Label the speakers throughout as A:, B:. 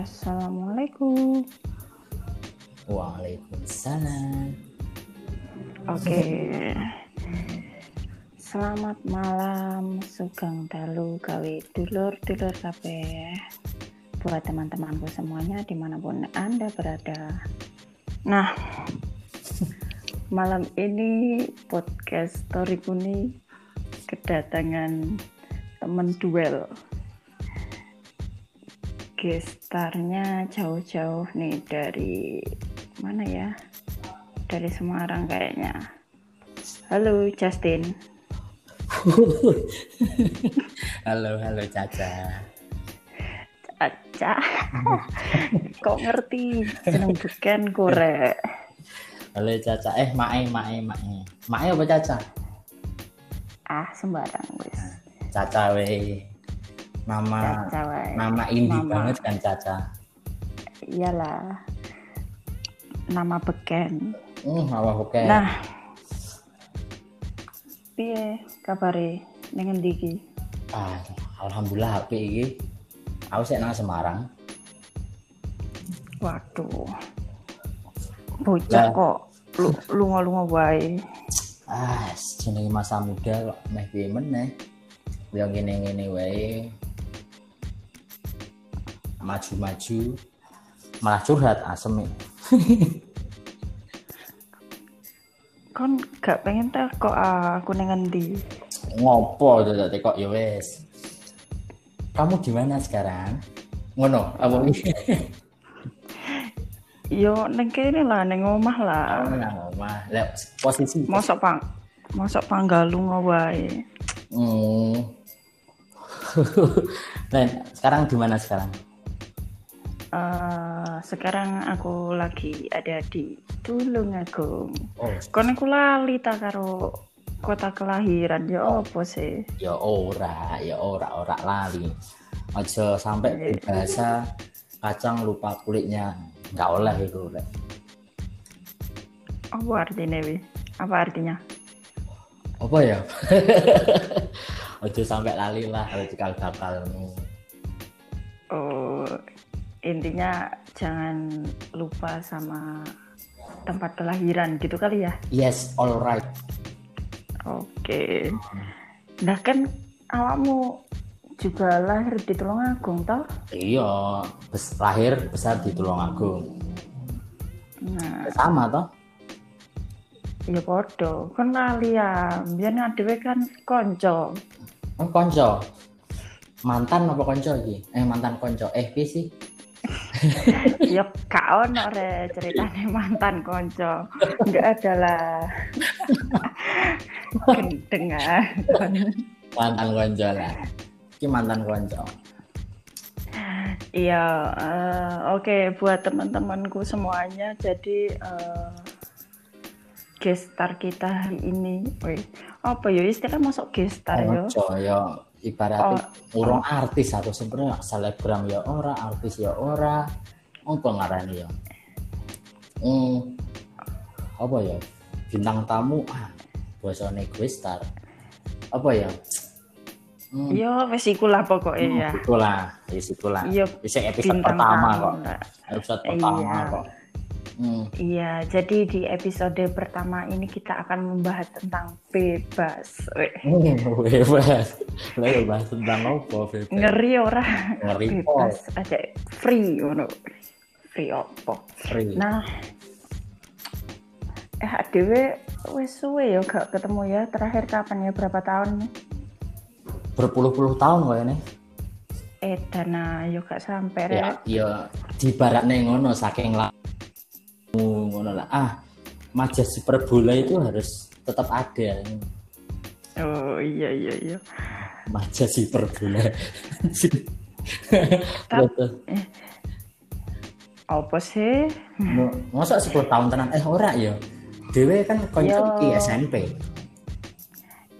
A: Assalamualaikum.
B: Waalaikumsalam.
A: Oke. Selamat malam, sugeng dalu gawe dulur-dulur kabeh. Buat teman-temanku semuanya di mana pun Anda berada. Nah, malam ini podcast storyku nih kedatangan temen duel gestarnya jauh-jauh nih dari mana ya dari Semarang kayaknya halo Justin
B: halo, halo Caca.
A: Caca kok ngerti seneng bukan korek
B: Halo Caca. Eh, Mae, Mae, Mae. Mae apa Caca?
A: ah sembarang wis
B: Caca we. Nama
A: Caca
B: nama indie
A: Mama.
B: banget kan Caca.
A: iyalah nama beken
B: Hmm, apa oke.
A: nah piye kabare ning endi iki
B: Ah, alhamdulillah HP iki. Aku sih nang Semarang.
A: waduh bocah kok lu lunga-lunga wae
B: Ah, jenenge masa muda kok meh piye meneh. Yo ngene-ngene wae. Maju-maju malah curhat asem iki.
A: kon gak pengen tak kok aku ning endi
B: ngopo tuh tadi kok ya wes. Kamu di mana sekarang? Ngono apa?
A: Yo ning kene lah ning omah lah.
B: Kamu nang omah. Lah, posisi
A: mosok pang mosok panggalunga wae.
B: Hmm. Len, sekarang di mana sekarang
A: Eh, sekarang aku lagi ada di Tulungagung
B: oh.
A: Kon aku lali tak karo kota kelahiran? Ya
B: Oh.
A: apa sih?
B: Ya ora ya ora ora lali. Aja sampai bahasa kacang lupa kulitnya. Nggak oleh itu Lek.
A: apa artinya wi? Apa artinya?
B: Apa ya? Aja sampai lali lah kalau cikal bakalmu.
A: Oh intinya jangan lupa sama tempat kelahiran gitu kali ya
B: yes alright
A: oke nah kan awakmu juga lahir di Tulungagung toh
B: Iya, bes- lahir besar di Tulungagung.
A: nah
B: Sama toh?
A: ya podo kan lali ya biar adewe kan konco
B: Oh, konco. Mantan apa konco iki? Eh mantan konco. Eh piye sih?
A: ya gak ono re ceritanya mantan konco nggak ada lah gendeng ah.
B: Mantan konco lah. Iki mantan konco.
A: iya eh, oke buat teman-temanku semuanya jadi eh, gestar kita hari ini wih apa ya istilah masuk gestar ya
B: Konco ya ibaratnya urung artis atau sebenarnya selebgram ya ora, artis ya ora. Apa ngarani ya? Hmm, apa ya? Bintang tamu ah, bosone gue star. Apa ya? Hmm,
A: Iya, wes iku lah pokoknya ya.
B: Itulah, ya itulah.
A: Iya,
B: Bisa episode
A: bintang
B: pertama
A: tamu
B: kok.
A: lah.
B: Episode pertama
A: Iya.
B: kok. Hmm.
A: Iya, jadi di episode pertama ini kita akan membahas tentang bebas. Weh,
B: bebas. Lalu bahas tentang apa bebas?
A: Ngeri ora?
B: Ngeri
A: Bebas aja free ngono. Free opo.
B: Free.
A: Nah, eh adewe wes suwe ya gak ketemu ya. Terakhir kapan ya berapa tahun?
B: Berpuluh-puluh tahun kok ini.
A: Eh dana yo gak sampai
B: Ya,
A: rek.
B: ya di baratnya ngono saking lah ngono lah. Ah, majas super bola itu harus tetap ada.
A: Oh iya iya iya.
B: Majas super bola.
A: Tap-
B: Terus,
A: Apa sih?
B: Masa 10 tahun tenan eh ora ya. Dewe kan konco iki SMP.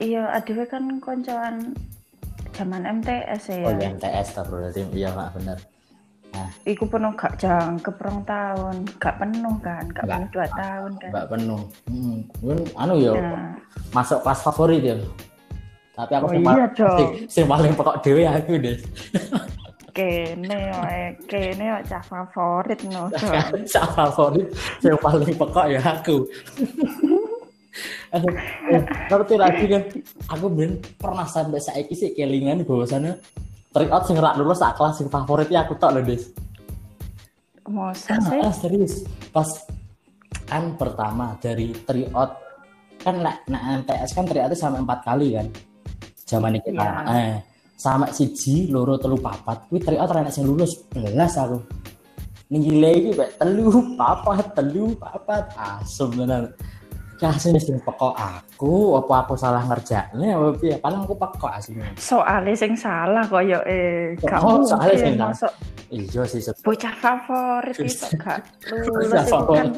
A: Iya, adewe kan koncoan zaman MTS ya.
B: Oh, ya MTS tak berarti iya Pak bener.
A: Iku penuh gak jangkep rong tahun, gak penuh kan, gak penuh dua tahun kan.
B: Mbak penuh. Hmm, anu ya
A: Nah,
B: masuk kelas favorit ya. Tapi aku
A: Oh
B: sing
A: iya
B: sing- sing paling pokok dhewe aku deh.
A: Kene wae, kene wae cah favorit no.
B: Sak favorit yang paling pokok ya aku. Eh, ngerti lagi kan aku ben pernah sampai saiki sih kelingan bahwasannya tryout sing rak lulus sak kelas sing favoritnya aku tok lho Des.
A: Masa sih?
B: Ah, serius pas kan pertama dari tryout kan nak nak MTS kan tryout sampai empat kali kan zaman kita
A: Iya.
B: eh sama siji loro telu papat kuwi ra enak sing lulus belas aku ning gile iki telu papat telu papat asem tenan kasih sing pekok aku apa aku salah ngerjakne apa piye? Paling aku pekok aslinya
A: Soalnya sing salah koyo eh
B: Oh,
A: kamu
B: soalnya sing salah.
A: masuk
B: iya sih
A: bocah favorit itu gak lulus kan
B: favorit.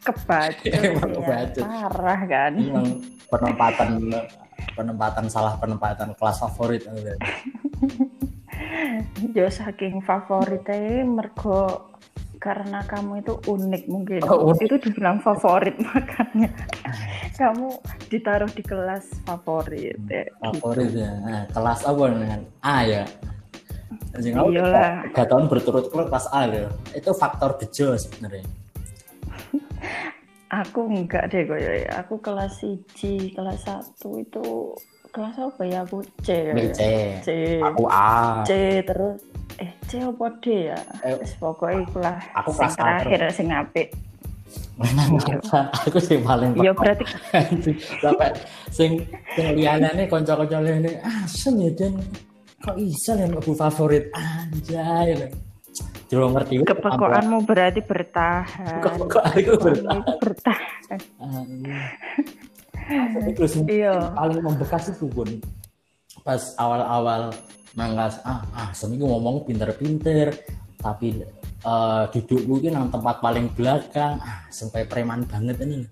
A: kebaca
B: Emang
A: ya, parah kan?
B: Emang penempatan penempatan salah penempatan kelas favorit.
A: Yo saking favoritnya mergo karena kamu itu unik mungkin.
B: Oh, unik.
A: itu dibilang favorit makanya kamu ditaruh di kelas favorit ya.
B: favorit ya. Nah, kelas apa dengan A ya?
A: Iyalah.
B: tiga tahun berturut-turut kelas A ya. Itu faktor bejo sebenarnya.
A: Aku enggak deh koyo ya. aku kelas 1 kelas 1 itu kelas apa ya? Aku C
B: B C.
A: C.
B: Aku A.
A: C terus eh C apa D ya.
B: Eh,
A: pokoknya ikulah
B: aku kelas
A: terakhir sing apik.
B: Aku sih paling
A: ya berarti
B: sampai sing sing liyane kanca-kanca liyane asem ya dan kok bisa ya aku favorit? Anjay Jero ngerti
A: kepekoanmu berarti bertahan.
B: Kepekok aku bertahan.
A: bertahan.
B: Itu sing
A: Iya.
B: paling membekas itu pun pas awal-awal manggas ah ah seminggu ngomong pinter-pinter tapi eh duduk mungkin nang tempat paling belakang. Ah sampai preman banget ini.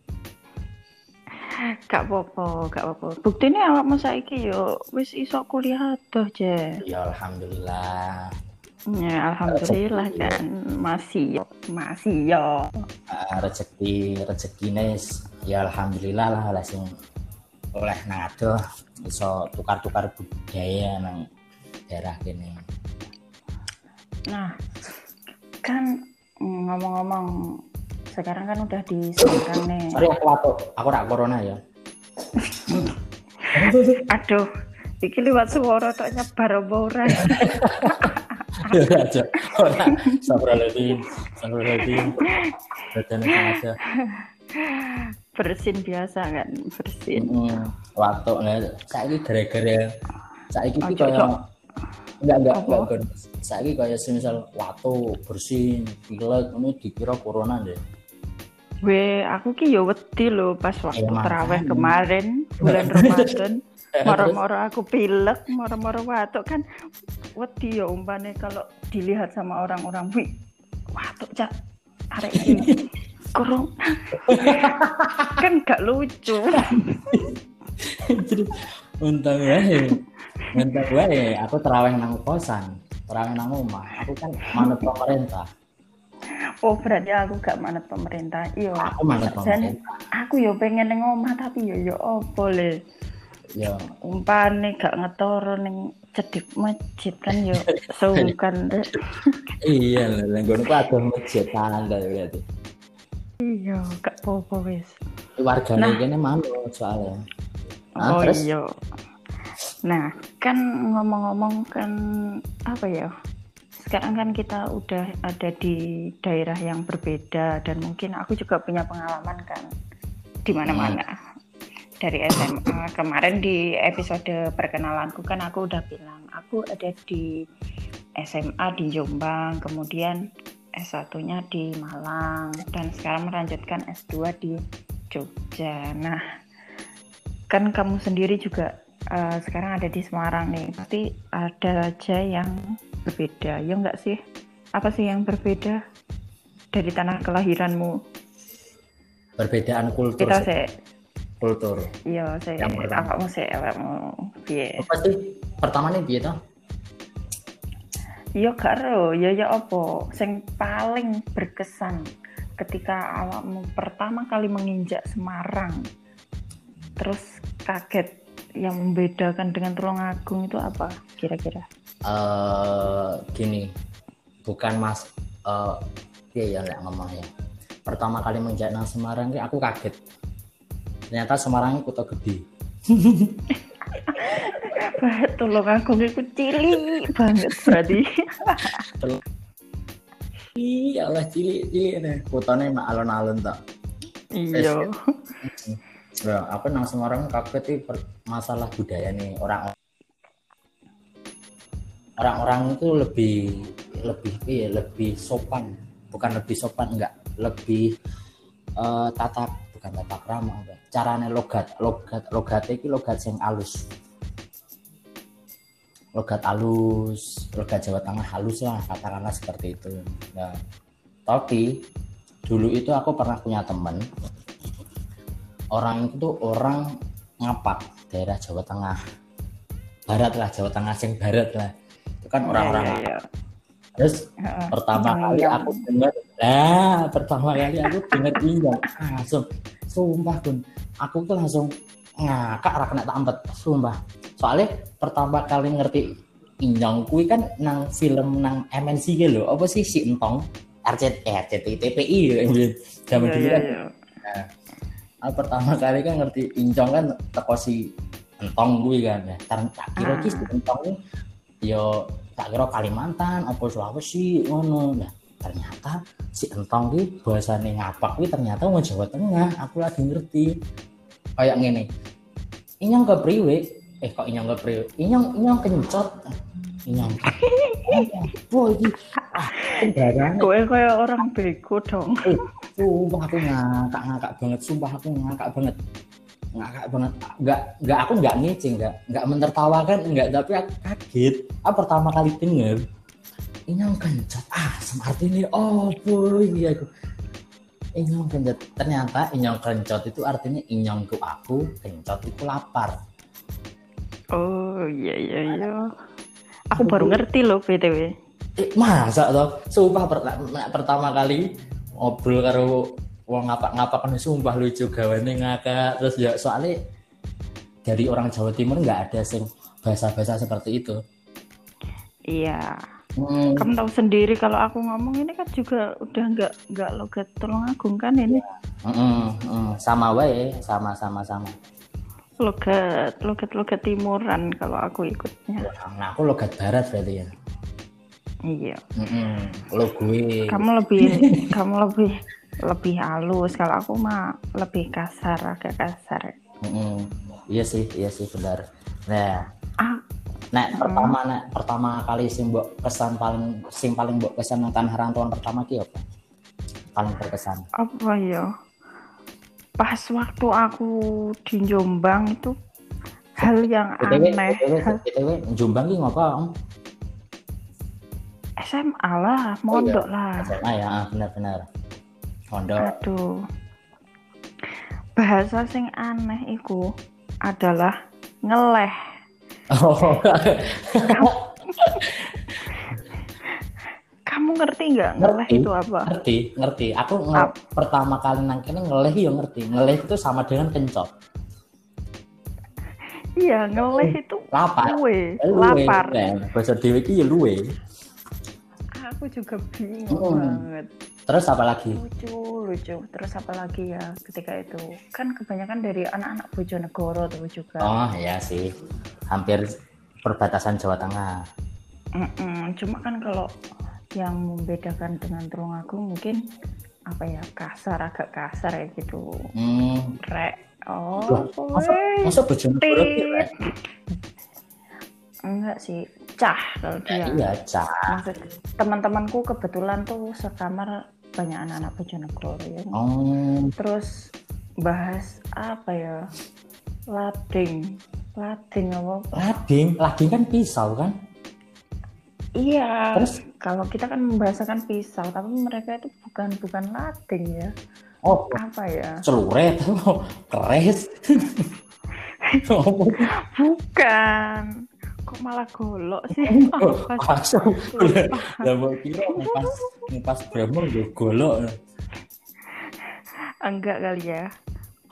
A: Gak apa-apa gak apa-apa. Buktinya awakmu saiki yo wis iso kuliah adoh je
B: ya alhamdulillah.
A: Ya alhamdulillah kan masih yo masih yo.
B: Ah, rezeki rezeki nes ya alhamdulillah lah oleh sing oleh nang adoh. Iso tukar-tukar budaya nang daerah kene
A: nah kan mm, ngomong-ngomong sekarang kan udah di Semarang nih
B: sorry aku watuk aku rak corona ya
A: aduh iki liwat suara tok nyebar apa ora
B: Ya aja. Ora. Badan aja.
A: bersin biasa kan bersin
B: Hmm, waktu nah, saiki gara-gara saiki iki
A: Ojo,
B: kaya
A: ojo.
B: Enggak enggak
A: Apa?
B: enggak Gon. Saiki kaya semisal waktu bersin, pilek ngono dikira corona deh.
A: We, aku ki yo wedi lho pas waktu
B: Iya,
A: terawih
B: makanya.
A: kemarin bulan Ramadan. Moro-moro aku pilek, moro-moro watuk kan wedi yo umpane kalau dilihat sama orang-orang, wih, watuk cak arek ini kurung kan gak lucu.
B: Untung wae. Untung wae aku terawih nang kosan, terawih nang omah. Aku kan manut pemerintah.
A: Oh berarti aku gak manut pemerintah. Iya.
B: Aku manut pemerintah.
A: aku yo pengen neng omah tapi yo yo opo le.
B: Ya,
A: Umpane gak ngetoro ning cedek masjid kan yo sukan deh.
B: iya lah, nang ngono ku ada masjid tanda berarti.
A: Iya, gak apa-apa wis.
B: Wargane
A: Nah.
B: kene manut soalnya. Nah,
A: oh
B: terus?
A: iya. Nah, kan ngomong-ngomong kan apa ya? Sekarang kan kita udah ada di daerah yang berbeda dan mungkin aku juga punya pengalaman kan di mana-mana. Dari SMA kemarin di episode perkenalanku kan aku udah bilang aku ada di SMA di Jombang, kemudian S1-nya di Malang dan sekarang melanjutkan S2 di Jogja. Nah, kan kamu sendiri juga eh, sekarang ada di Semarang nih pasti ada aja yang berbeda ya enggak sih apa sih yang berbeda dari tanah kelahiranmu
B: Perbedaan kultur.
A: kita
B: sih. kultur.
A: iya sih
B: Yang pertama.
A: awakmu sih awakmu piye
B: Apa sih pertama nih piye toh?
A: Iya karo, ya ya apa sing paling berkesan ketika awakmu pertama kali menginjak Semarang. Terus kaget, yang membedakan dengan Tulungagung itu apa kira-kira?
B: Uh, gini, bukan mas, uh, ya ya ngomong ya. Pertama kali menjak nang Semarang aku kaget. Ternyata Semarang itu kota gede.
A: Tulungagung itu cili banget berarti.
B: Iya lah cili cili deh. Kotanya mah alon-alon tak.
A: Iya.
B: Ya, apa nang Semarang kaget sih masalah budaya nih orang orang-orang itu lebih lebih iya, lebih sopan. Bukan lebih sopan enggak. Lebih uh, tata bukan tata krama caranya logat logat logat itu logat yang halus logat halus logat Jawa Tengah halus lah katakanlah seperti itu. Nah tapi dulu itu aku pernah punya teman orang itu orang ngapak daerah Jawa Tengah. Barat lah Jawa Tengah sing barat lah. Itu kan iya, orang-orang ya, ya, ya. terus uh, pertama kali aku dengar nah pertama kali aku dengar injang langsung sumpah pun aku tuh langsung ngakak rak kena tampet sumpah. Soalnya pertama kali ngerti injang kui kan nang film nang MNC gitu apa sih si entong? RCT eh, RCTI TPI ya zaman dulu kan. nah, aku pertama kali kan ngerti incong kan teko si entong gue kan ya. Karena tak kira ah. si entong yo tak kira Kalimantan apa Sulawesi ngono. Nah ternyata si entong gue bahasane ngapak gue ternyata mau Jawa Tengah aku lagi ngerti. Kayak gini inyong ke priwe eh kok inyong ke priwe inyong inyong kencot inyong boy
A: ah gue kayak orang bego dong.
B: Eh, sumpah aku ngakak ngakak banget sumpah aku ngakak banget. Ngakak banget. Nggak nggak aku nggak ngeceng nggak nggak mentertawakan nggak tapi aku kaget. Ah pertama kali denger inyong kencot ah smart ini oh boy iya aku. Inyong kencot ternyata inyong kencot itu artinya inyong ku aku kencot itu lapar.
A: Oh iya iya iya aku baru ngerti loh btw
B: eh, masa toh? Sumpah pertama kali ngobrol karo wong ngapa-ngapa kan sumpah lucu gawane ngakak. Terus ya soalnya dari orang Jawa Timur nggak ada sing bahasa-bahasa seperti itu.
A: Iya. Hmm. kamu tahu sendiri kalau aku ngomong ini kan juga udah nggak nggak logat tolong agung kan ini?
B: Mm -mm, mm. sama wae sama sama sama
A: logat logat logat timuran kalau aku ikutnya
B: nah aku logat barat berarti ya
A: Iya.
B: Mm-hmm. Lo gue.
A: Kamu lebih kamu lebih lebih halus. Kalau aku mah lebih kasar, agak kasar.
B: Mm-hmm. Iya sih, iya sih benar. Nah, ah. Nah, mm. pertama nek pertama kali sing mbok kesan paling sing paling mbok kesan nang tanah pertama ki apa? Paling berkesan.
A: Apa ya? Pas waktu aku di Jombang itu hal yang BTW, aneh.
B: BTW, Jombang ki ngapa?
A: SMA lah, mondok oh, iya. lah.
B: SMA ya, ah, benar-benar. Mondok.
A: Aduh. Bahasa sing aneh iku adalah ngeleh. Oh. Kamu, ngerti nggak ngeleh itu apa?
B: Ngerti, ngerti. Aku nge pertama kali nang kene ngeleh ya ngerti. Ngeleh itu sama dengan kencot.
A: Iya, ngeleh itu lapar. Luwe, lapar.
B: Bahasa dewi iki ya luwe
A: aku juga bingung hmm. banget
B: terus apa lagi
A: lucu lucu terus apa lagi ya ketika itu kan kebanyakan dari anak-anak Bojonegoro tuh juga
B: oh ya sih hampir perbatasan Jawa Tengah
A: Mm-mm. cuma kan kalau yang membedakan dengan Tulungagung mungkin apa ya kasar agak kasar ya gitu hmm. rek oh masa,
B: masa Bojonegoro
A: enggak sih cah kalau dia.
B: Iya, cah.
A: Maksud teman-temanku kebetulan tuh sekamar banyak anak-anak Bojonegoro ya.
B: Oh.
A: Terus bahas apa ya? Lading. Lading apa?
B: Lading, lading kan pisau kan?
A: Iya. Terus kalau kita kan membahasakan pisau, tapi mereka itu bukan bukan lading ya.
B: Oh,
A: apa ya?
B: Celuret, keres.
A: bukan kok malah golok sih
B: langsung ya mau kira pas pas Brahmo ya golok
A: enggak kali ya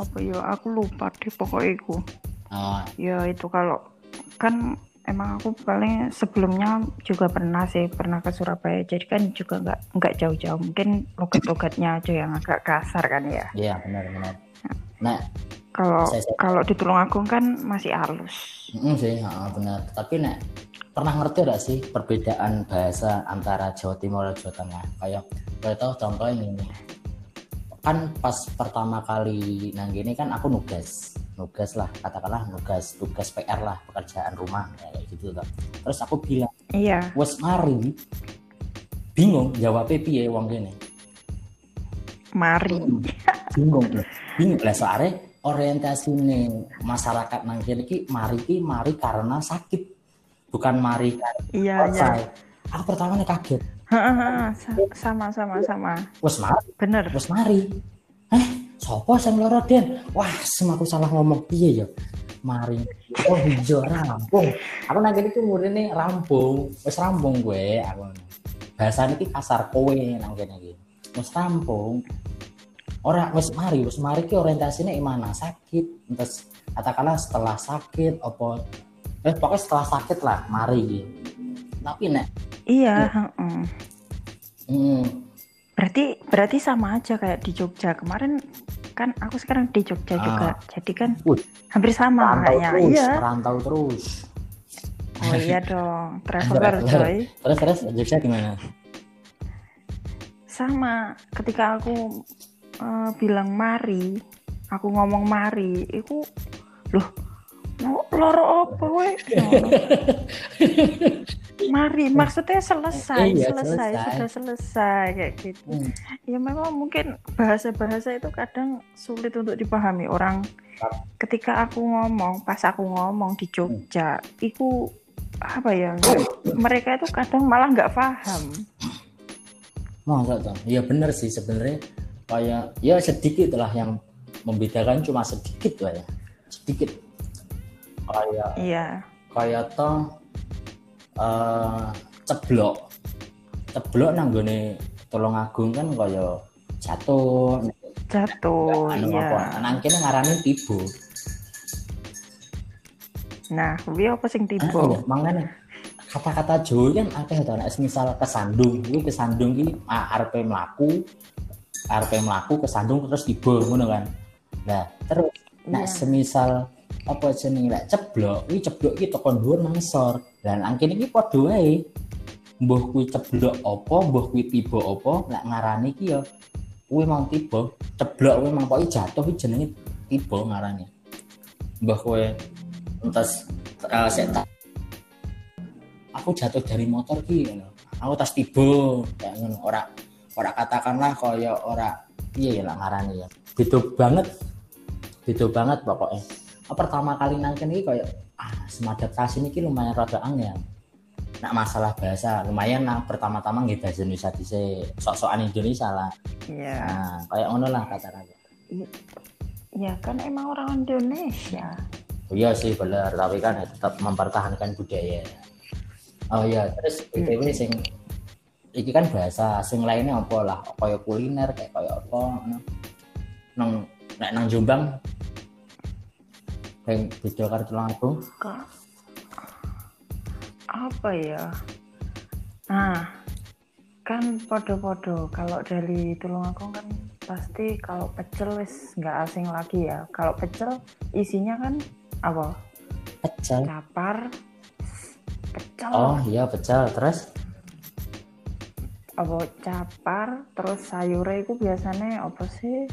A: apa ya aku lupa deh pokoknya aku
B: oh.
A: ya itu kalau kan emang aku paling sebelumnya juga pernah sih pernah ke Surabaya. Jadi kan juga nggak nggak jauh-jauh. Mungkin logat-logatnya aja yang agak kasar kan ya?
B: Iya benar-benar nah
A: kalau kalau di Tulungagung kan masih halus.
B: Mm, sih ya, benar. Tapi nek pernah ngerti gak sih perbedaan bahasa antara Jawa Timur dan Jawa Tengah? Kayak kayak tahu contohnya ini kan pas pertama kali nang gini kan aku nugas. Nugas lah katakanlah nugas tugas PR lah pekerjaan rumah kayak gitu terus aku bilang
A: iya.
B: Wes mari. Bingung jawab piye wong gini
A: mari.
B: Bingung bingung. Lah soalnya orientasi nih masyarakat nang kini ki mari ki mari karena sakit bukan mari
A: iya iya.
B: Aku pertama nih kaget
A: sama sama sama
B: wes mari.
A: Bener.
B: Wes mari. Eh sopo sing loro den? Wah semaku salah ngomong. Piye ya mari. Oh hijau rampung. Aku nang kene ku nih rampung. Wes rampung gue aku. Bahasa ini kasar kowe nang kene iki. Wes rampung. Ora wes mari wes mari ki orientasinya mana? Sakit. Terus katakanlah setelah sakit apa? Eh pokoknya setelah sakit lah. Mari gitu tapi nek
A: iya hmm.
B: Hmm.
A: berarti berarti sama aja kayak di Jogja. Kemarin kan aku sekarang di Jogja ah. juga. Jadi kan uh, hampir sama kayaknya.
B: iya. rantau terus.
A: Oh iya dong traveler coy.
B: terus terus Jogja gimana?
A: Sama ketika aku uh, bilang mari aku ngomong mari itu loh loro apa we mari maksudnya selesai iya, selesai, selesai sudah selesai kayak gitu hmm. ya memang mungkin bahasa-bahasa itu kadang sulit untuk dipahami orang ketika aku ngomong pas aku ngomong di Jogja hmm. itu apa ya mereka itu kadang malah nggak paham
B: Oh, enggak tuh. Ya benar sih sebenarnya kayak ya sedikit lah yang membedakan cuma sedikit lah ya. Sedikit kayak
A: iya.
B: kayak toh uh, ceblok. Ceblok nanggone tolong agung kan kaya jatuh.
A: Jatuh iya.
B: nang kene ngarani tibo
A: nah kuwi apa sing tibo ah, iya,
B: mangane kata-kata Jawa kan akeh to. Nek misal kesandung kuwi kesandung iki ah, arepe mlaku arepe mlaku kesandung terus tiba ngono kan. Nah terus nek yeah. semisal apa jenenge lek ceblok? Iki ceblok iki teko dhuwur mangsor. Dan angkin iki padha wae. Mbuh kuwi ceblok apa mbuh kuwi tiba apa? Lek ngarani iki ya kuwi mau tiba. Ceblok kuwi mau pokoke jatuh iki jenenge tiba ngarani. Mbah kowe entas uh, aku jatuh dari motor ki aku tas tiba. Kayak ngono ora ora katakanlah kaya ora piye ya lah ngarani ya. Beda banget. Beda banget pokoknya pertama kali nangken ini kayak ah semadaptasi ini lumayan rada angel. Nak masalah bahasa lumayan nah pertama-tama nggak bahasa Indonesia di sok-sokan Indonesia lah.
A: Iya.
B: Nah kayak ngono lah kata-kata.
A: Ya kan emang orang Indonesia.
B: Oh, iya sih benar tapi kan tetap mempertahankan budaya. Oh iya terus btw hmm. sing iki kan bahasa sing lainnya apa lah? Kayak kuliner kayak kayak apa nang nang Jombang yang beda kartu langsung
A: apa ya? Nah kan podo-podo. Kalau dari Tulungagung kan pasti kalau pecel wis nggak asing lagi ya. Kalau pecel isinya kan apa?
B: Pecel.
A: Kapar pecel.
B: Oh iya pecel. Terus?
A: Apa? Capar terus sayurnya itu biasanya apa sih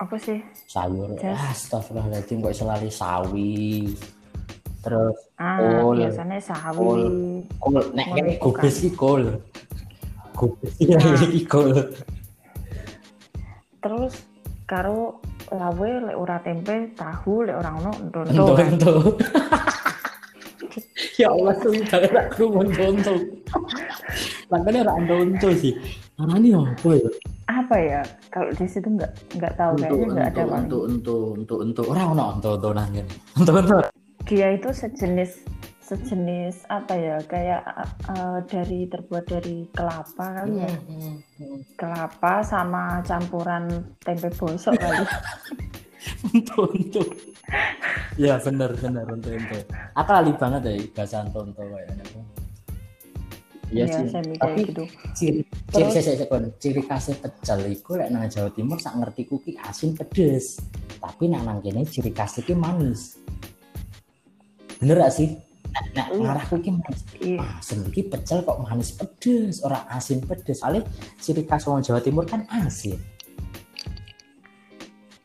A: apa sih?
B: Sayur. Ah, astagfirullahaladzim kok selalu sawi? Terus
A: ah, kol biasanya sawi. Kol,
B: kol. nek ini gubes sih kol gubes ya ini kol
A: terus karo lawe lek ora tempe tahu lek orang no donto donto
B: ya Allah tuh jangan aku mau donto makanya orang donto sih. Ini apa ya
A: apa ya kalau di situ nggak nggak tahu untuk, kayaknya nggak ada
B: untuk, untuk untuk untuk untuk orang no untuk untuk nangin. Untuk untuk
A: dia itu sejenis sejenis apa ya kayak uh, dari terbuat dari kelapa kali ya? Hmm, hmm, hmm. kelapa sama campuran tempe bosok kali.
B: Untuk untuk. Ya bener bener untuk untuk. Aku lali banget ya bahasa tonto kayaknya
A: Iya ya, sih, tapi gitu.
B: ciri ciri saya saya ciri khasnya pecel itu lek nang Jawa Timur sak ngerti kuki asin pedes. Tapi nang nang kene ciri khasnya itu manis. Bener gak sih? Nah, nah marah kuki manis. Iya. asin iki pecel kok manis pedes orang asin pedes. Soalnya ciri khas orang Jawa Timur kan asin.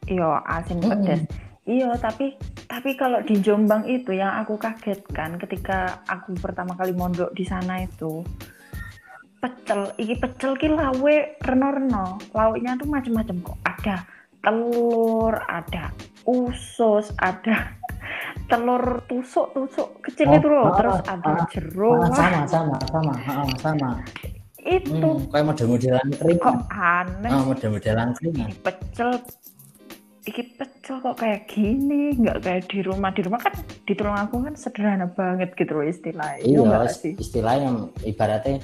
A: Iya asin pedes. mm Iya, tapi tapi kalau di Jombang itu yang aku kagetkan ketika aku pertama kali mondok di sana itu pecel, iki pecel ki lawe reno-reno. Lauknya tuh macam-macam kok. Ada telur, ada usus, ada telur tusuk-tusuk kecil oh, itu loh, terus ah, ada ah, jeruk.
B: Ah, sama, sama, sama, sama, sama.
A: Itu hmm,
B: kayak model-modelan kering.
A: Kok aneh?
B: Ah, model-modelan kering.
A: Pecel iki pecel kok kayak gini nggak kayak di rumah. Di rumah kan di aku kan sederhana banget gitu loh istilahnya.
B: Iya istilahnya ibaratnya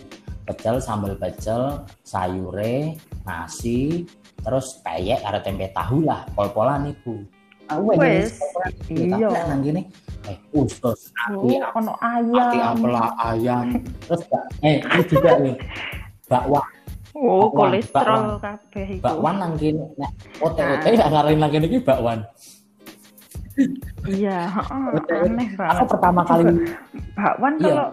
B: pecel sambal pecel sayure nasi terus peyek ada tempe tahu lah pol-polan itu
A: aku wes iya.
B: nang gini eh usus
A: oh, ono ayam.
B: ati ampela ayam. Terus eh ini juga nih bakwan
A: Oh, kolesterol kabeh
B: iku. Bakwan nang kene nek ote-ote gak ngarin nang kene iki bakwan.
A: Iya, heeh, aneh banget.
B: Aku pertama kali
A: bakwan iya. kalau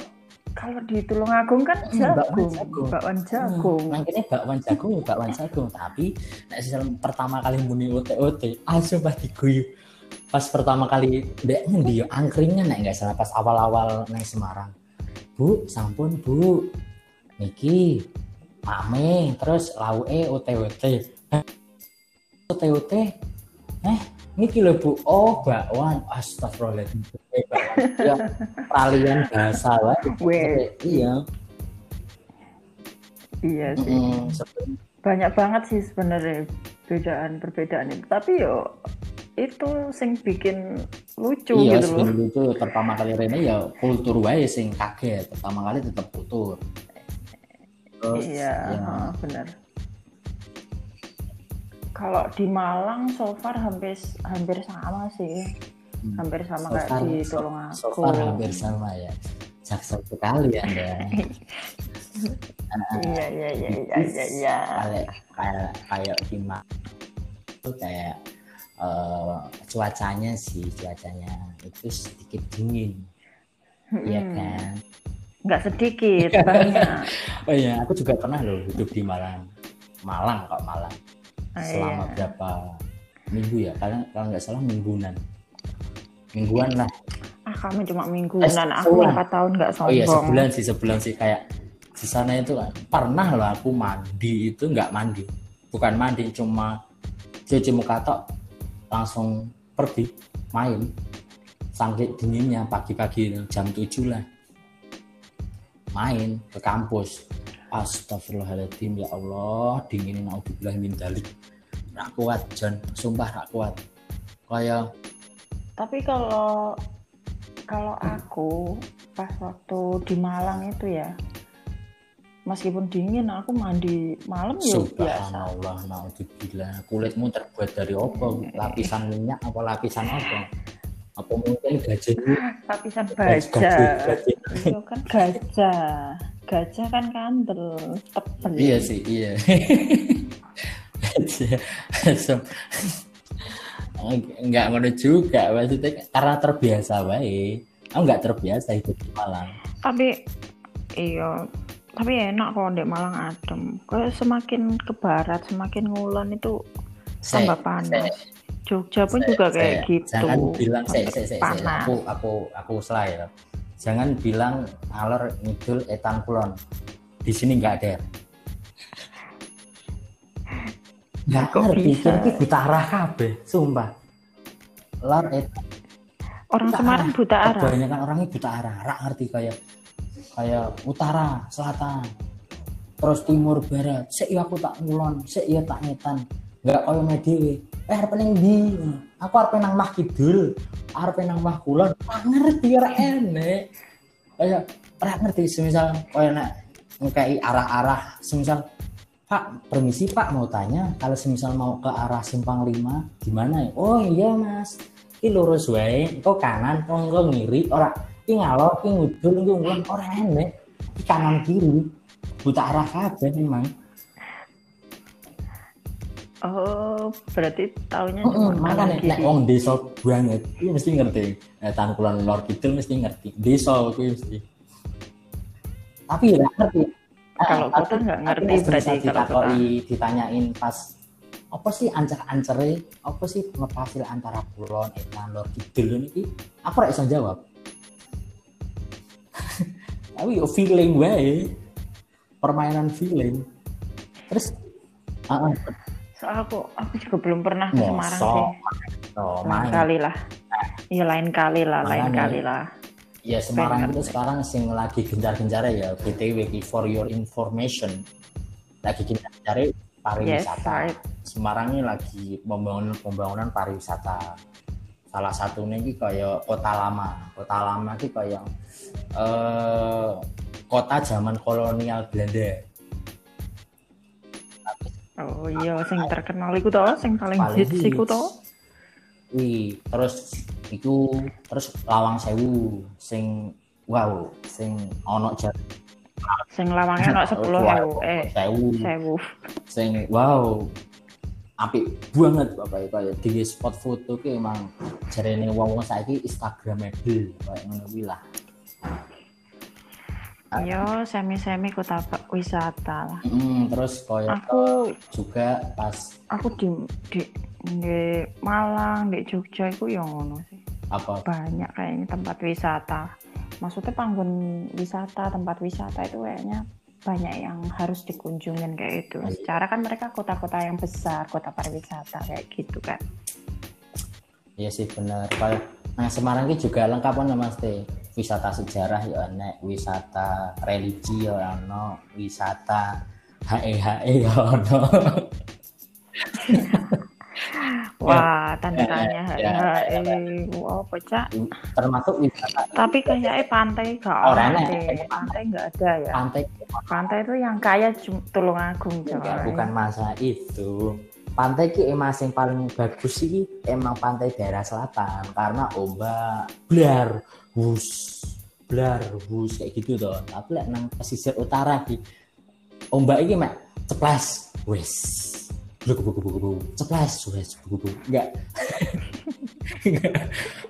A: kalau di Tulungagung kan hmm, jagung, bakwan jagung. Hmm,
B: nang kene bakwan jagung, bakwan jagung, tapi nek pertama kali muni ote-ote, asu ah, pas diguyu. Pas pertama kali ndek ngendi yo angkringan nek enggak salah pas awal-awal nang Semarang. Bu, sampun Bu. Niki Ame, terus lauke UTWT. UTWT. Eh, niki lho Bu. Oh, bakwan. Astagfirullahaladzim. Ya, kalian bahasa lah. Iya.
A: Iya sih. Mm, Banyak banget sih sebenarnya perbedaan perbedaan itu. Tapi yo itu sing bikin lucu
B: iya,
A: gitu
B: loh. Iya, lucu. Pertama kali Rene ya kultur wae sing kaget. Pertama kali tetap kultur
A: terus iya ya. benar kalau di Malang so far hampir hampir sama sih. Hmm. hampir sama so kayak far, di Tulungagung
B: so, so far hampir sama ya. Jaksel sekali anda.
A: Iya iya iya iya iya iya.
B: kayak kayak kayak di itu kayak uh, cuacanya sih cuacanya itu sedikit dingin. Iya kan
A: Nggak sedikit, banyak.
B: oh iya, aku juga pernah loh hidup di Malang. Malang kok Malang. Oh, Selama iya. berapa minggu ya? Kalau kalau nggak salah mingguan. Mingguan lah.
A: Ah kamu cuma mingguan. Eh, aku empat tahun nggak sombong. Oh
B: iya sebulan sih sebulan sih kayak di sana itu kan pernah loh aku mandi itu nggak mandi bukan mandi cuma cuci muka tok langsung pergi main sangat dinginnya pagi-pagi jam 7 lah main ke kampus. Astagfirullahaladzim ya Allah dinginin naudzubillah min dalik. Rak kuat John sumpah rak kuat. Kayak
A: tapi kalau kalau aku pas waktu di Malang itu ya meskipun dingin aku mandi malam ya biasa.
B: Allah naudzubillah. Kulitmu terbuat dari apa? Lapisan minyak apa lapisan apa apa mungkin gajah
A: lapisan baja itu kan gajah. Gajah kan kandel tebel.
B: Iya sih iya. Nggak ngono juga maksudnya karena terbiasa baik aku nggak terbiasa hidup di Malang.
A: Tapi iya. Tapi enak kok di Malang adem. Kayak semakin ke barat semakin ngulon itu tambah panas Jogja pun juga kayak gitu.
B: Jangan bilang saya, saya, saya, saya, aku aku aku salah ya. Jangan bilang alor ngidul etan kulon. Di sini nggak ada. Nggak ngerti, ini buta arah kabe, sumpah. Lor etan.
A: Orang buta Semarang arah. buta arah.
B: Kebanyakan orangnya buta arah, rak ngerti kayak kayak utara, selatan, terus timur, barat. Saya aku tak ngulon, saya tak ngetan. Nggak kayak media eh arep nang ndi aku arep nang mah kidul arep nang mah kulon ora ngerti ora enek kaya ora ngerti semisal kaya nek ngkai arah-arah semisal Pak, permisi Pak mau tanya, kalau semisal mau ke arah Simpang 5 gimana ya? Oh iya Mas, ini lurus wae, kok kanan, engko ngiri, ora iki ngalor, iki ngudul, iki ngulon, ora enek. Iki kanan kiri. Buta arah kabeh memang.
A: Oh, berarti taunya
B: Heeh,
A: cuma
B: makanya
A: kanan
B: nek wong desa banget, iki mesti ngerti. Eh tangkulan lor kidul mesti ngerti. Desa kuwi mesti. Tapi ya ngerti.
A: Kalau
B: tapi-
A: kota nggak ngerti berarti kalau
B: ditakoi, ditanyain pas apa sih ancer-ancere, apa sih ngepasil antara kulon, etan, lor kidul ini aku ora iso jawab. Tapi yo feeling wae. Permainan feeling. Terus ah,
A: Soal aku, aku juga belum pernah ke Semarang sih.
B: Oh,
A: Lain kali lah. Iya lain kali lah, lain kali lah.
B: Ya Semarang itu sekarang sing lagi gencar-gencar ya BTW for your information. Lagi gencar-gencar
A: Yes,
B: pariwisata.
A: right.
B: Semarang ini lagi pembangunan pembangunan pariwisata. Salah satunya ini kayak kota lama. Kota lama ini kayak eh, kota zaman kolonial Belanda.
A: Oh iya, sing terkenal iku toh, sing paling
B: Paling
A: hits iku toh.
B: Wih, terus iku terus Lawang Sewu sing wow, sing ono jar
A: Sing lawangnya ono 10.000 eh
B: Sewu.
A: 1000.
B: sing wow apik banget bapak kayak di spot foto ki emang jarene wong wong saiki instagramable kayak ngono kuwi lah
A: Iya, semi-semi kota wisata lah.
B: Mm, terus koyo
A: Aku
B: juga pas
A: aku di di di Malang, di Jogja itu yang ngono sih.
B: apa
A: Banyak kayaknya tempat wisata. Maksudnya panggon wisata, tempat wisata itu kayaknya banyak yang harus dikunjungin kayak itu.
B: Iya.
A: Secara kan mereka kota-kota yang besar, kota pariwisata kayak gitu kan.
B: ya sih kayak nah Semarang ki juga lengkap kan mas teh wisata sejarah ya enek wisata religi ya ono wisata HE HE ya ono
A: Wah, tanda tanya
B: ya,
A: HE.
B: ya.
A: Wow, pecah.
B: termasuk wisata
A: Tapi kayaknya pantai gak
B: Oh,
A: ada. Pantai nggak ada ya.
B: pantai
A: Pantai itu yang kaya Tulungagung
B: Enggak,
A: coy.
B: bukan masalah itu. Pantai ki emang yang paling bagus sih emang pantai daerah selatan karena ombak blar hus blar hus kayak gitu toh. Tapi lek nang pesisir utara ki ombak iki mek ceplas wes. Bluk bluk bluk bluk ceplas wes bluk bluk enggak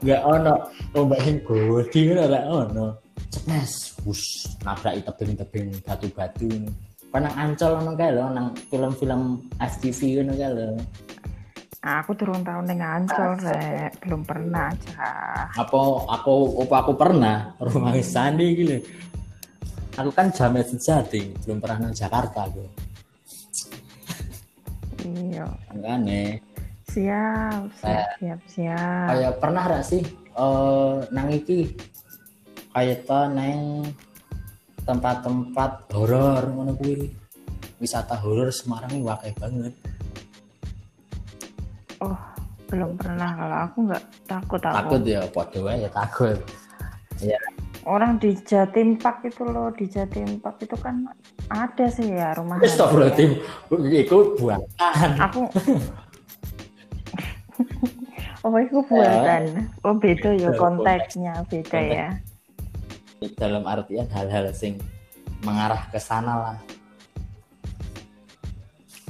B: enggak ono ombak sing gede ngono ora ono. Ceplas hus nabrak tebing-tebing batu-batu. Panang ancol ngono kae lho nang film-film FTV ngono kae lho.
A: Aku turun tahun dengan Ancol, Rek. Belum pernah aja.
B: Apa aku apa aku pernah rumah Sandi lho. Aku kan jamet sejati, belum pernah nang Jakarta aku.
A: Iya.
B: Makane
A: Siap, siap, siap, siap.
B: kayak pernah gak sih eh nang iki kayak to nang tempat-tempat horor ngono kuwi. Wisata horor Semarang ini wakil banget.
A: Oh, belum pernah. Kalau aku nggak takut aku.
B: Takut ya, wae ya takut. Ya,
A: Orang di Jatim Park itu loh, di Jatim Park itu kan ada sih ya rumah hantu ya.
B: Astagfirullahaladzim, iku buatan.
A: Aku Oh, itu buatan. Oh, beda ya konteksnya, beda ya.
B: dalam artian hal-hal sing mengarah ke sana lah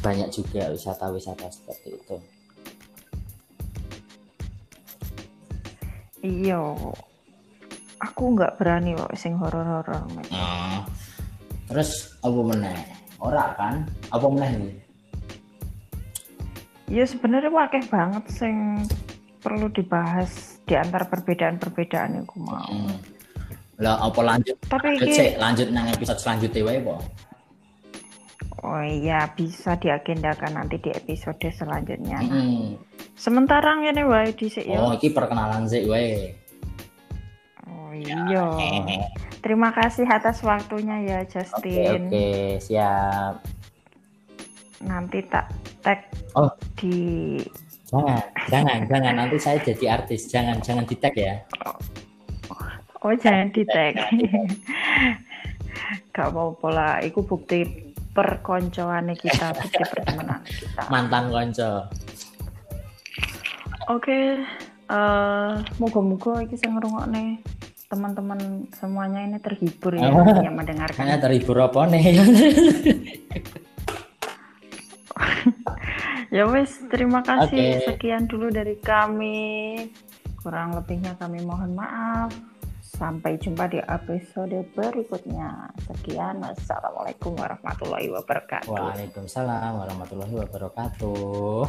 B: banyak juga wisata-wisata seperti itu
A: Iya. Aku nggak berani kok sing horor-horor.
B: Nah, terus apa meneh ora kan apa meneh nih
A: Ya sebenarnya wakeh banget sing perlu dibahas di antara perbedaan-perbedaan yang aku mau.
B: Hmm. lah apa lanjut
A: Tapi
B: lanjut
A: iki
B: lanjut nang episode selanjutnya wae po
A: oh iya bisa diagendakan nanti di episode selanjutnya.
B: Hmm.
A: Sementara ngene wae dhisik ya.
B: oh iki perkenalan sih wae
A: Oh iya. Terima kasih atas waktunya ya
B: oke
A: Justin.
B: oke siap
A: Nanti tak tag
B: Oh.
A: di
B: jangan jangan jangan nanti saya jadi artis jangan jangan di tag ya
A: Oh jangan di tag. Gak mau pola, iku bukti perkoncoan kita, bukti pertemanan kita.
B: Mantan konco.
A: Oke, uh, moga-moga iki sing ngrungokne teman-teman semuanya ini terhibur ya oh, yang mendengarkan.
B: Hanya terhibur apa nih?
A: ya wes, terima kasih. Okay. Sekian dulu dari kami. Kurang lebihnya kami mohon maaf. Sampai jumpa di episode berikutnya. Sekian. Wassalamualaikum warahmatullahi wabarakatuh.
B: Waalaikumsalam warahmatullahi wabarakatuh.